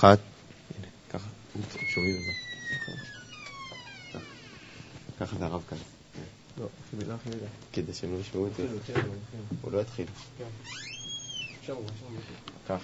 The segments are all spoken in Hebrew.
אחת, הנה, ככה, שומעים את זה. ככה זה הרב כאן. לא. כדי שהם לא ישמעו את זה. הוא לא יתחיל. כך.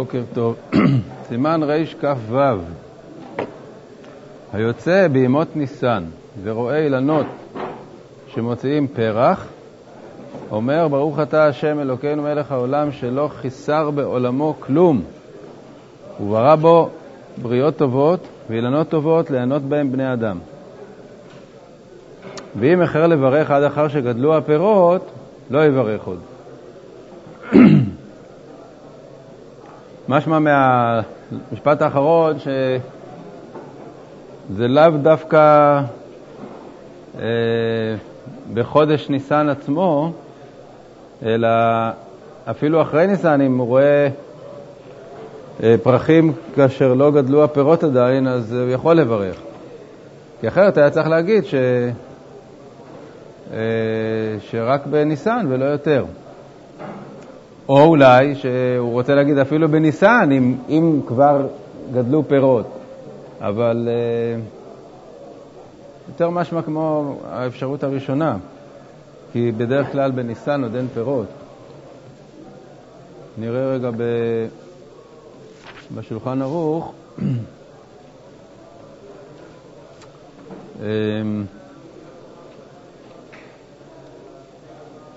בוקר טוב. סימן רכ"ו היוצא בימות ניסן ורואה אילנות שמוציאים פרח, אומר ברוך אתה השם אלוקינו מלך העולם שלא חיסר בעולמו כלום וברא בו בריות טובות ואילנות טובות ליהנות בהם בני אדם. ואם אחר לברך עד אחר שגדלו הפירות, לא יברך עוד. משמע מהמשפט האחרון שזה לאו דווקא אה, בחודש ניסן עצמו, אלא אפילו אחרי ניסן, אם הוא רואה אה, פרחים כאשר לא גדלו הפירות עדיין, אז הוא יכול לברך. כי אחרת היה צריך להגיד ש... אה, שרק בניסן ולא יותר. או אולי שהוא רוצה להגיד אפילו בניסן, אם, אם כבר גדלו פירות. אבל uh, יותר משמע כמו האפשרות הראשונה, כי בדרך כלל בניסן עוד אין פירות. נראה רגע ב... בשולחן ערוך.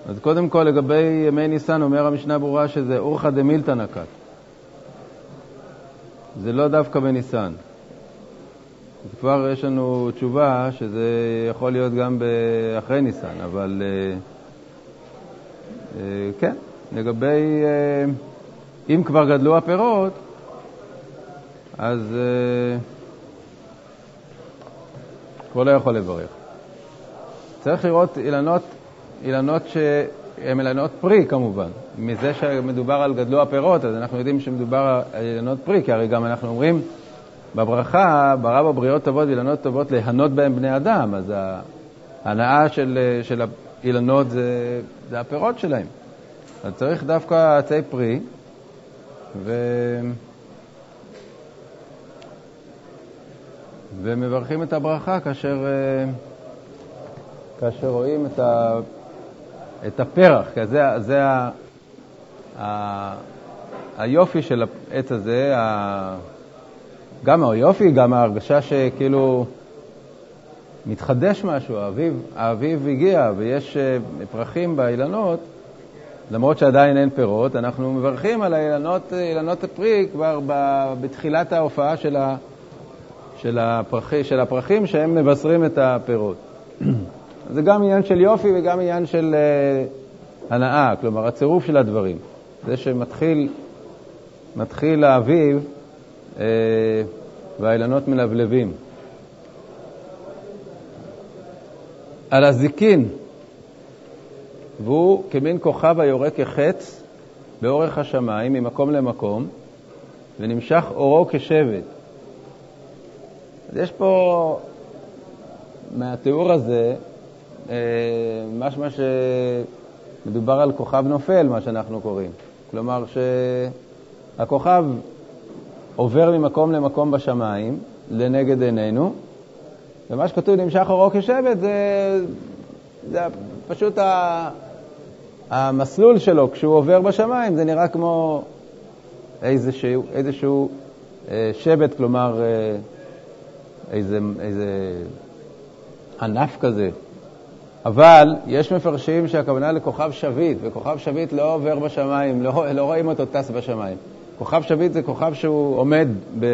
אז קודם כל, לגבי ימי ניסן, אומר המשנה ברורה שזה אורחא דמילתא נקט. זה לא דווקא בניסן. כבר יש לנו תשובה שזה יכול להיות גם אחרי ניסן, אבל אה, אה, כן, לגבי, אה, אם כבר גדלו הפירות, אז כבר לא יכול לברך. צריך לראות אילנות אילנות שהם אילנות פרי כמובן. מזה שמדובר על גדלו הפירות, אז אנחנו יודעים שמדובר על אילנות פרי, כי הרי גם אנחנו אומרים בברכה, ברא בבריות טובות ואילנות טובות ליהנות בהם בני אדם, אז ההנאה של, של האילנות זה, זה הפירות שלהם. אז צריך דווקא עצי פרי, ו... ומברכים את הברכה כאשר, כאשר רואים את ה... את הפרח, כי זה, זה ה, ה, היופי של העץ הזה, ה, גם היופי, גם ההרגשה שכאילו מתחדש משהו, האביב, האביב הגיע ויש אה, פרחים באילנות, למרות שעדיין אין פירות, אנחנו מברכים על האילנות, אילנות הפרי כבר בתחילת ההופעה של, ה, של, הפרחי, של הפרחים שהם מבשרים את הפירות. זה גם עניין של יופי וגם עניין של uh, הנאה, כלומר הצירוף של הדברים. זה שמתחיל מתחיל האביב uh, והאילנות מלבלבים. על הזיקין, והוא כמין כוכב היורה כחץ באורך השמיים ממקום למקום, ונמשך אורו כשבט. אז יש פה, מהתיאור הזה, אה, משמע שמדובר על כוכב נופל, מה שאנחנו קוראים. כלומר שהכוכב עובר ממקום למקום בשמיים, לנגד עינינו, ומה שכתוב נמשך אורו כשבט זה, זה פשוט ה, המסלול שלו כשהוא עובר בשמיים, זה נראה כמו איזשהו, איזשהו אה, שבט, כלומר אה, איזה, איזה ענף כזה. אבל יש מפרשים שהכוונה לכוכב שביט, וכוכב שביט לא עובר בשמיים, לא, לא רואים אותו טס בשמיים. כוכב שביט זה כוכב שהוא עומד ב,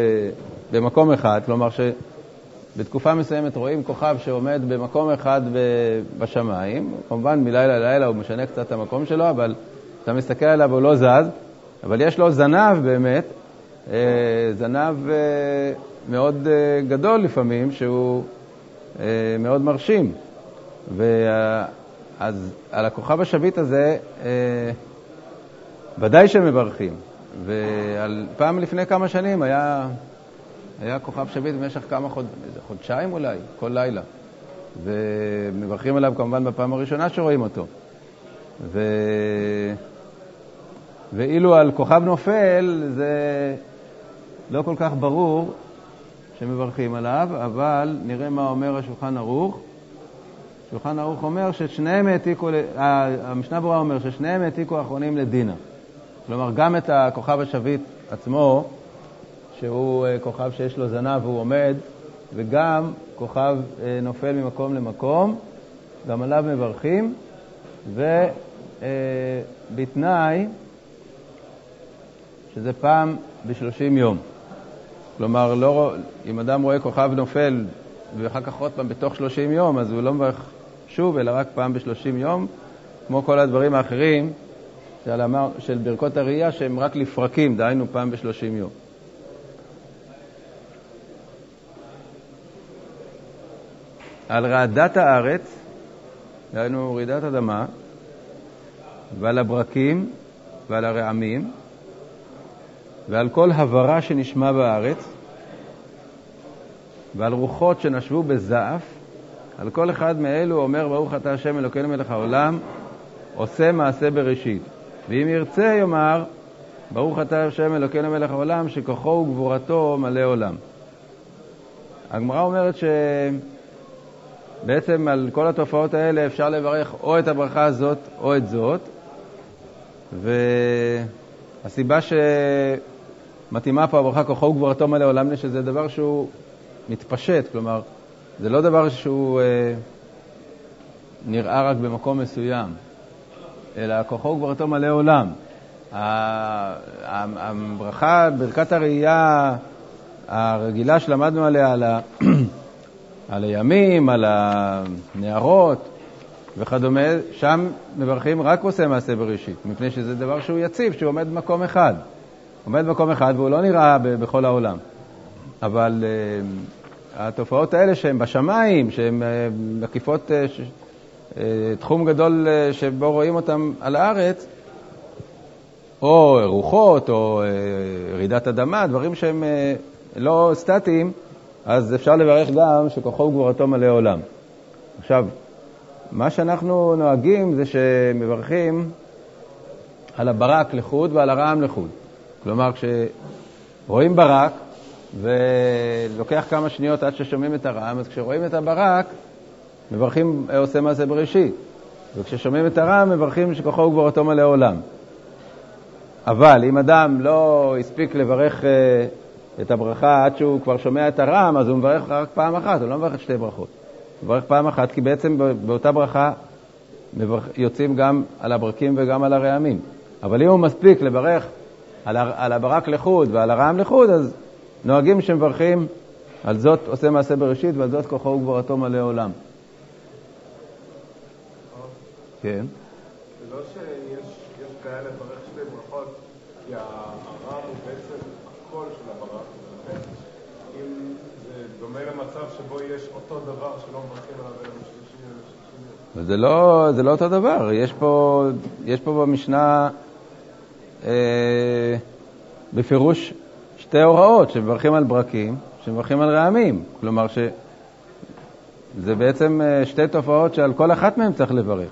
במקום אחד, כלומר שבתקופה מסוימת רואים כוכב שעומד במקום אחד ב, בשמיים, כמובן מלילה ללילה הוא משנה קצת את המקום שלו, אבל אתה מסתכל עליו הוא לא זז, אבל יש לו זנב באמת, אה, זנב אה, מאוד אה, גדול לפעמים, שהוא מאוד מרשים. ואז על הכוכב השביט הזה ודאי שמברכים. ופעם לפני כמה שנים היה, היה כוכב שביט במשך כמה חוד... חודשיים אולי, כל לילה. ומברכים עליו כמובן בפעם הראשונה שרואים אותו. ו... ואילו על כוכב נופל זה לא כל כך ברור שמברכים עליו, אבל נראה מה אומר השולחן ערוך. השולחן ערוך אומר ששניהם העתיקו, המשנה ברורה אומר ששניהם העתיקו אחרונים לדינה. כלומר, גם את הכוכב השביט עצמו, שהוא אה, כוכב שיש לו זנב והוא עומד, וגם כוכב אה, נופל ממקום למקום, גם עליו מברכים, ובתנאי אה, שזה פעם ב-30 יום. כלומר, לא, אם אדם רואה כוכב נופל ואחר כך עוד פעם בתוך 30 יום, אז הוא לא מברך שוב, אלא רק פעם ב-30 יום, כמו כל הדברים האחרים של, אמר, של ברכות הראייה, שהם רק לפרקים, דהיינו פעם ב-30 יום. על רעדת הארץ, דהיינו רעידת אדמה, ועל הברקים ועל הרעמים, ועל כל הברה שנשמע בארץ, ועל רוחות שנשבו בזעף, על כל אחד מאלו אומר ברוך אתה השם אלוקינו מלך העולם, עושה מעשה בראשית. ואם ירצה יאמר, ברוך אתה השם אלוקינו מלך העולם, שכוחו וגבורתו מלא עולם. הגמרא אומרת שבעצם על כל התופעות האלה אפשר לברך או את הברכה הזאת או את זאת, והסיבה שמתאימה פה הברכה כוחו וגבורתו מלא עולם, שזה דבר שהוא מתפשט, כלומר, זה לא דבר שהוא אה, נראה רק במקום מסוים. אלא כוחו וגבורתו מלא עולם. הברכה, ברכת הראייה הרגילה שלמדנו עליה, על, ה... על הימים, על הנערות וכדומה, שם מברכים רק עושה מעשה בראשית, מפני שזה דבר שהוא יציב, שהוא עומד במקום אחד. עומד במקום אחד והוא לא נראה בכל העולם. אבל uh, התופעות האלה שהן בשמיים, שהן uh, מקיפות uh, אה, תחום גדול אה, שבו רואים אותם על הארץ, או רוחות, או אה, רעידת אדמה, דברים שהם לא סטטיים, אז אפשר לברך גם שכוחו וגבורתו מלא עולם. עכשיו, מה שאנחנו נוהגים זה שמברכים על הברק לחוד ועל הרעם לחוד. כלומר, כשרואים ברק, ולוקח כמה שניות עד ששומעים את הרעם, אז כשרואים את הברק, מברכים עושה מעשה בראשית. וכששומעים את הרם, מברכים שכוחו וגבורתו מלא עולם. אבל אם אדם לא הספיק לברך אה, את הברכה עד שהוא כבר שומע את הרם, אז הוא מברך רק פעם אחת, הוא לא מברך שתי ברכות. הוא מברך פעם אחת, כי בעצם באותה ברכה יוצאים גם על הברקים וגם על הרעמים. אבל אם הוא מספיק לברך על, על הברק לחוד ועל הרעם לחוד, אז נוהגים שמברכים על זאת עושה מעשה בראשית ועל זאת כוחו וגבורתו מלא עולם. כן. זה לא שיש כאלה ברך שתי ברכות, כי הרב הוא בעצם הקול של הברק, ולכן אם זה דומה למצב שבו יש אותו דבר שלא מברכים עליו בשלישי זה לא, זה לא אותו דבר, יש פה, יש פה במשנה אה, בפירוש שתי הוראות שמברכים על ברקים, שמברכים על רעמים. כלומר, ש... זה בעצם אה, שתי תופעות שעל כל אחת מהן צריך לברך.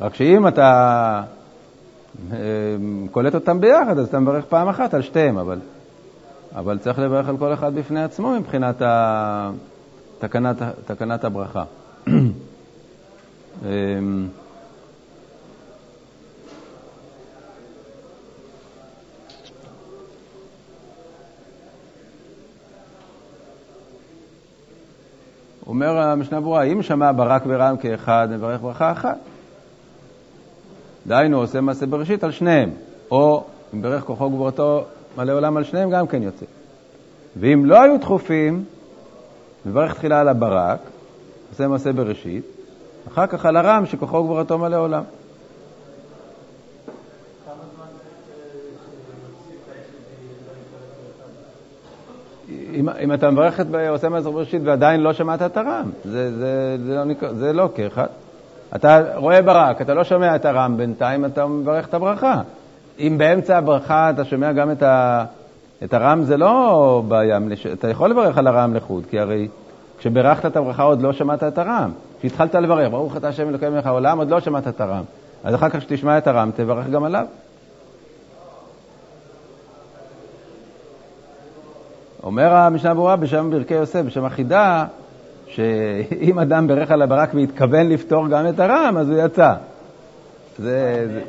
רק שאם אתה אה, קולט אותן ביחד, אז אתה מברך פעם אחת על שתיהן, אבל, אבל צריך לברך על כל אחד בפני עצמו מבחינת ה... תקנת, תקנת הברכה. אומר המשנה ברורה, אם שמע ברק ורם כאחד, מברך ברכה אחת. דהיינו, עושה מעשה בראשית על שניהם, או אם ברך כוחו וגבורתו מלא עולם על שניהם, גם כן יוצא. ואם לא היו דחופים, מברך תחילה על הברק, עושה מעשה בראשית, אחר כך על הרם שכוחו וגבורתו מלא עולם. אם, אם אתה מברך את עושה מעשר בראשית ועדיין לא שמעת את הרם, זה, זה, זה, לא, זה לא כאחד. אתה רואה ברק, אתה לא שומע את הרם בינתיים, אתה מברך את הברכה. אם באמצע הברכה אתה שומע גם את, ה, את הרם, זה לא בעיה. אתה יכול לברך על הרם לחוד, כי הרי כשברכת את הברכה עוד לא שמעת את הרם. כשהתחלת לברך, ברוך אתה השם אלוקים מלך העולם, עוד לא שמעת את הרם. אז אחר כך כשתשמע את הרם, תברך גם עליו. אומר המשנה ברורה בשם ברכי יוסף, בשם החידה, שאם אדם ברך על הברק והתכוון לפתור גם את הרם, אז הוא יצא. זה, זה,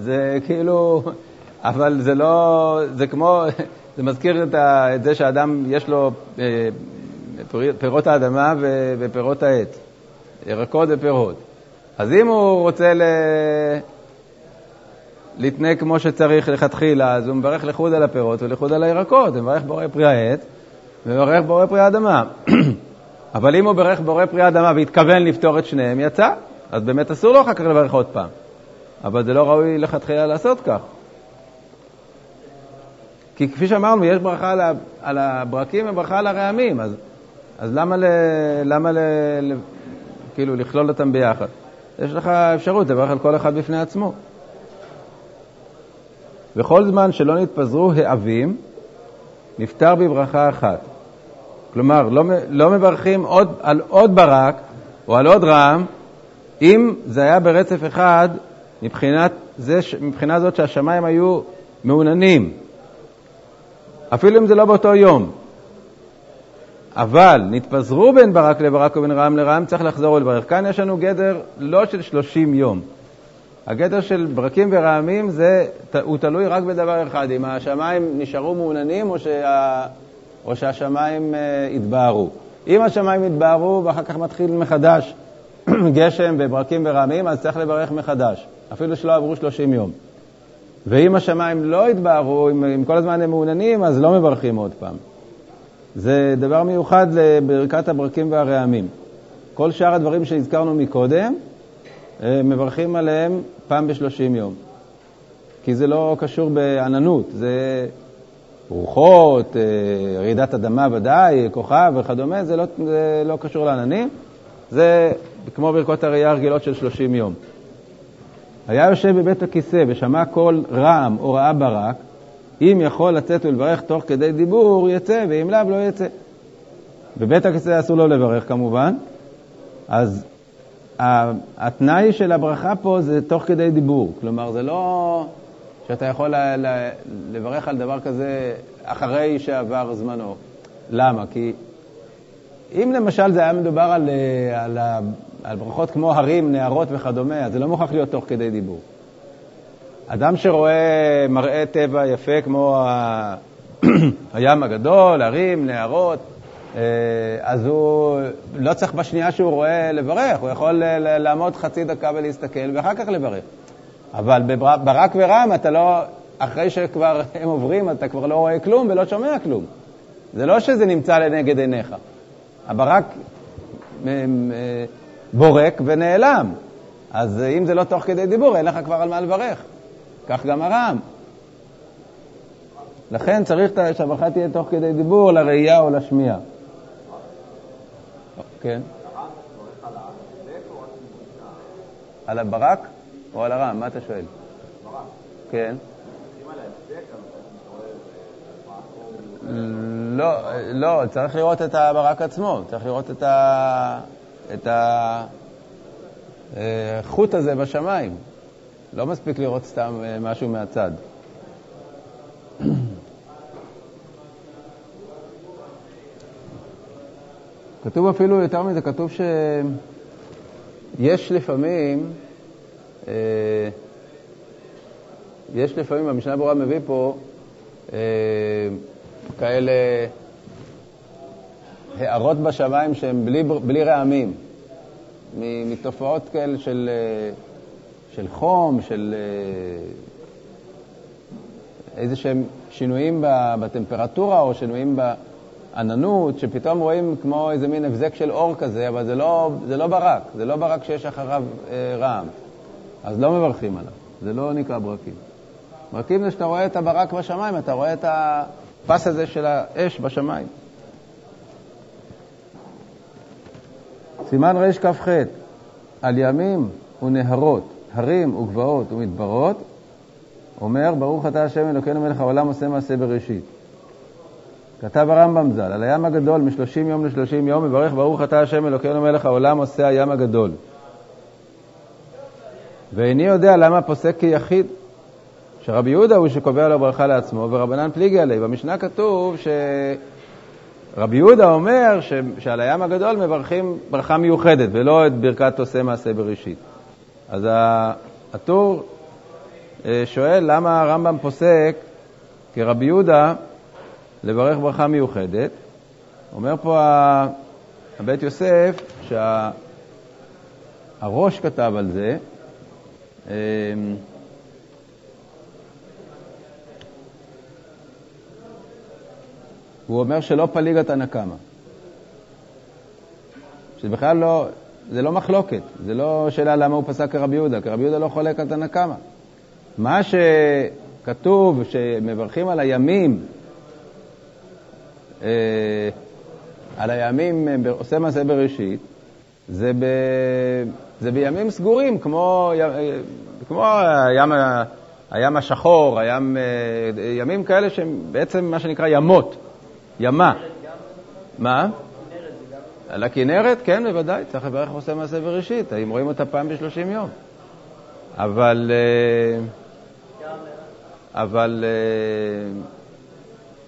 זה כאילו, אבל זה לא, זה כמו, זה מזכיר את, ה, את זה שאדם יש לו אה, פירות האדמה ופירות העץ, ירקות ופירות. אז אם הוא רוצה ל... להתנה כמו שצריך לכתחילה, אז הוא מברך לחוד על הפירות ולחוד על הירקות, הוא מברך בורא פרי העץ ומברך בורא פרי האדמה. אבל אם הוא ברך בורא פרי האדמה והתכוון לפתור את שניהם, יצא. אז באמת אסור לו אחר כך לברך עוד פעם. אבל זה לא ראוי לכתחילה לעשות כך. כי כפי שאמרנו, יש ברכה על הברקים וברכה על הרעמים, אז, אז למה, ל, למה ל, ל, כאילו לכלול אותם ביחד? יש לך אפשרות לברך על כל אחד בפני עצמו. וכל זמן שלא נתפזרו העבים, נפטר בברכה אחת. כלומר, לא, לא מברכים עוד, על עוד ברק או על עוד רעם, אם זה היה ברצף אחד, מבחינת, זה, מבחינה זאת שהשמיים היו מעוננים, אפילו אם זה לא באותו יום. אבל נתפזרו בין ברק לברק ובין רעם לרעם, צריך לחזור ולברך. כאן יש לנו גדר לא של 30 יום. הגדר של ברקים ורעמים זה, הוא תלוי רק בדבר אחד, אם השמיים נשארו מעוננים או, שה, או שהשמיים התבהרו. אם השמיים התבהרו ואחר כך מתחיל מחדש גשם וברקים ורעמים, אז צריך לברך מחדש, אפילו שלא עברו 30 יום. ואם השמיים לא התבהרו, אם, אם כל הזמן הם מעוננים, אז לא מברכים עוד פעם. זה דבר מיוחד לברכת הברקים והרעמים. כל שאר הדברים שהזכרנו מקודם, אה, מברכים עליהם פעם בשלושים יום. כי זה לא קשור בעננות, זה רוחות, אה, רעידת אדמה ודאי, כוכב וכדומה, זה לא, זה לא קשור לעננים. זה כמו ברכות הראייה הרגילות של שלושים יום. היה יושב בבית הכיסא ושמע קול רעם או רעה ברק, אם יכול לצאת ולברך תוך כדי דיבור, יצא, ואם לאו, לא יצא. בבית הכיסא אסור לו לברך כמובן, אז התנאי של הברכה פה זה תוך כדי דיבור. כלומר, זה לא שאתה יכול לברך על דבר כזה אחרי שעבר זמנו. למה? כי אם למשל זה היה מדובר על, על, על ברכות כמו הרים, נהרות וכדומה, אז זה לא מוכרח להיות תוך כדי דיבור. אדם שרואה מראה טבע יפה כמו הים הגדול, הרים, נהרות, אה, אז הוא לא צריך בשנייה שהוא רואה לברך, הוא יכול לעמוד חצי דקה ולהסתכל ואחר כך לברך. אבל בברק ורם אתה לא, אחרי שכבר הם עוברים, אתה כבר לא רואה כלום ולא שומע כלום. זה לא שזה נמצא לנגד עיניך. הברק בורק ונעלם. אז אם זה לא תוך כדי דיבור, אין לך כבר על מה לברך. כך גם הרם. לכן צריך שהברכה תהיה תוך כדי דיבור, לראייה או לשמיעה. כן. על הברק או על הרם? מה אתה שואל? כן. לא, לא, צריך לראות את הברק עצמו, צריך לראות את, ה, את החוט הזה בשמיים. לא מספיק לראות סתם אה, משהו מהצד. כתוב אפילו יותר מזה, כתוב שיש לפעמים, אה, יש לפעמים, המשנה ברורה מביא פה אה, כאלה הערות בשמיים שהן בלי, בלי רעמים, מתופעות כאלה של, אה, של חום, של איזה שהם שינויים בטמפרטורה או שינויים בעננות, שפתאום רואים כמו איזה מין הבזק של אור כזה, אבל זה לא, זה לא ברק, זה לא ברק שיש אחריו אה, רעם. אז לא מברכים עליו, זה לא נקרא ברקים. ברקים זה שאתה רואה את הברק בשמיים, אתה רואה את הפס הזה של האש בשמיים. סימן רכ"ח, על ימים ונהרות, הרים וגבעות ומדברות, אומר, ברוך אתה השם אלוקינו מלך העולם עושה מעשה בראשית. כתב הרמב"ם ז"ל, על הים הגדול מ-30 יום ל-30 יום, מברך ברוך אתה השם אלוקינו מלך העולם עושה הים הגדול. ואיני יודע למה פוסק כיחיד, שרבי יהודה הוא שקובע לו ברכה לעצמו, ורבנן פליגי עלי. במשנה כתוב שרבי יהודה אומר ש... שעל הים הגדול מברכים ברכה מיוחדת, ולא את ברכת עושה מעשה בראשית. אז הטור אה, שואל למה הרמב"ם פוסק כרבי יהודה לברך ברכה מיוחדת. אומר פה הבית יוסף שהראש כתב על זה, אמ, הוא אומר שלא פליגת הנקמה. שבכלל לא, זה לא מחלוקת, זה לא שאלה למה הוא פסק כרבי יהודה, כי רבי יהודה לא חולק על תנקמה. מה שכתוב שמברכים על הימים, על הימים אה, עושה מעשה בראשית, זה, ב, זה בימים סגורים, כמו, אה, כמו הים, הים השחור, הים, ימים כאלה שהם בעצם מה שנקרא ימות, ימה. מה? על הכנרת, כן, בוודאי, צריך לברך עושה מעשה בראשית, אם רואים אותה פעם ב-30 יום. אבל... אבל אה,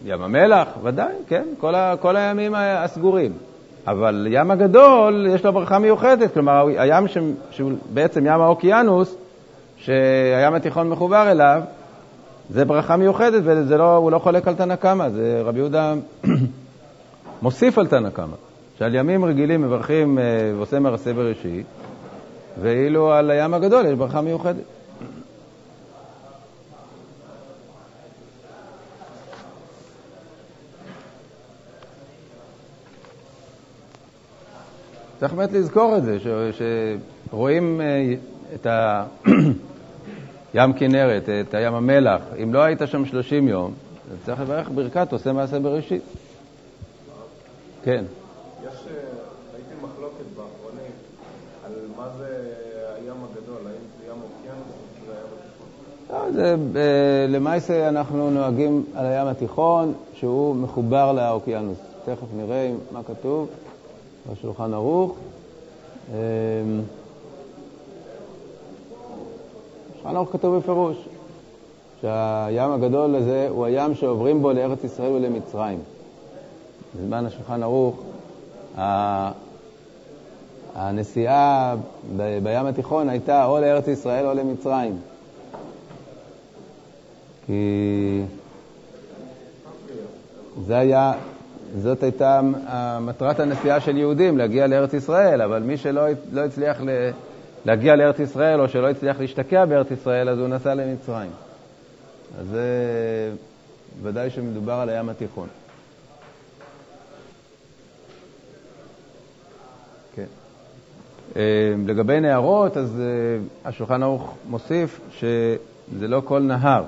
ים המלח, ודאי, כן, כל, ה, כל הימים הסגורים. אבל ים הגדול, יש לו ברכה מיוחדת, כלומר, הים ש, שהוא בעצם ים האוקיינוס, שהים התיכון מחובר אליו, זה ברכה מיוחדת, והוא לא חולק על תנא קמא, זה רבי יהודה מוסיף על תנא קמא, שעל ימים רגילים מברכים אה, ועושה מרסה בראשית, ואילו על הים הגדול יש ברכה מיוחדת. צריך באמת לזכור את זה, ש, שרואים אה, את ה... ים כנרת, את הים המלח, אם לא היית שם 30 יום, אז צריך לברך ברכת עושה מעשה בראשית. כן. יש, אה, ראיתי מחלוקת באחרונים על מה זה הים הגדול, האם זה ים אוקיינוס או התיכון? לא, אה, למעשה אנחנו נוהגים על הים התיכון, שהוא מחובר לאוקיינוס. תכף נראה מה כתוב. בשולחן ערוך. אמ, בשולחן ערוך כתוב בפירוש שהים הגדול הזה הוא הים שעוברים בו לארץ ישראל ולמצרים. בזמן השולחן ערוך, הנסיעה בים התיכון הייתה או לארץ ישראל או למצרים. כי זה היה, זאת הייתה מטרת הנסיעה של יהודים, להגיע לארץ ישראל, אבל מי שלא לא הצליח להגיע לארץ ישראל או שלא הצליח להשתקע בארץ ישראל, אז הוא נסע למצרים. אז זה ודאי שמדובר על הים התיכון. כן. אה, לגבי נהרות, אז אה, השולחן ערוך מוסיף שזה לא כל נהר,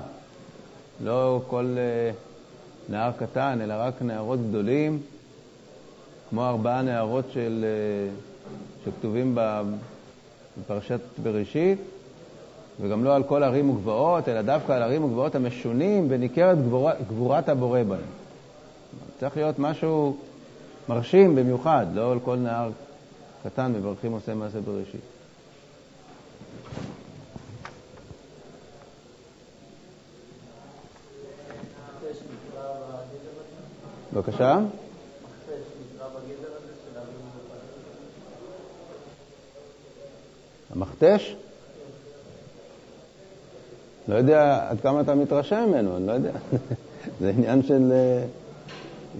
לא כל... נהר קטן, אלא רק נהרות גדולים, כמו ארבעה נהרות של, אה, שכתובים בפרשת בראשית, וגם לא על כל ערים וגבעות, אלא דווקא על ערים וגבעות המשונים, וניכרת גבורה, גבורת הבורא בהם. צריך להיות משהו מרשים במיוחד, לא על כל נהר קטן מברכים עושה מעשה בראשית. בבקשה? המכתש? לא יודע עד כמה אתה מתרשם ממנו, אני לא יודע. זה עניין של, אה,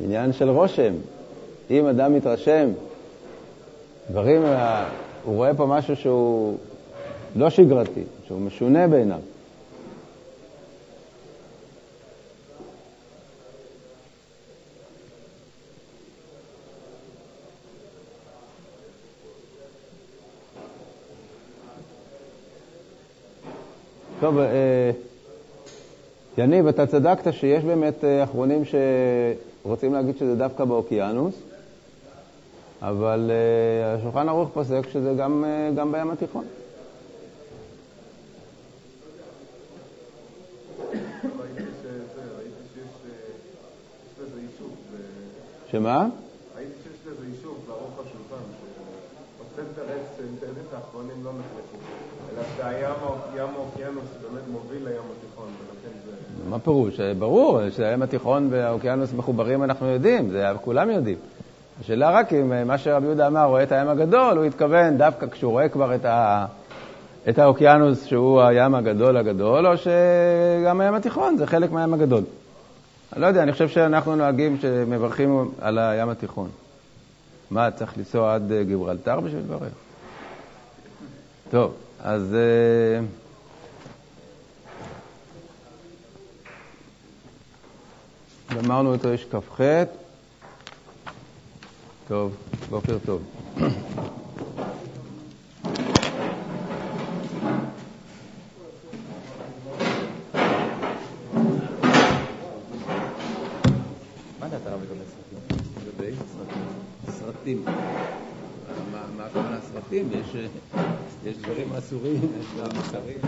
עניין של רושם. אם אדם מתרשם, דברים, אה, הוא רואה פה משהו שהוא לא שגרתי, שהוא משונה בעיניו. טוב, אה, יניב, אתה צדקת שיש באמת אה, אחרונים שרוצים להגיד שזה דווקא באוקיינוס, אבל אה, השולחן ערוך פוסק שזה גם, גם בים התיכון. שמה? ראיתי שיש לזה יישוב בערוך השולחן, שבסנטר אקס האחרונים לא נחלקו. מה פירוש? ברור, שהים התיכון והאוקיינוס מחוברים אנחנו יודעים, זה כולם יודעים. השאלה רק אם אה, מה שרבי יהודה אמר, רואה את הים הגדול, הוא התכוון דווקא כשהוא רואה כבר את, ה... את האוקיינוס שהוא הים הגדול הגדול, או שגם הים התיכון זה חלק מהים הגדול. אני לא יודע, אני חושב שאנחנו נוהגים שמברכים על הים התיכון. מה, צריך לנסוע עד אה, גיברלטר בשביל לברך? טוב. אז אה, גמרנו את ריש כ"ח. טוב, בוקר טוב. סרטים. מה הכוונה סרטים? יש... יש דברים אסורים, יש דברים מוסריים.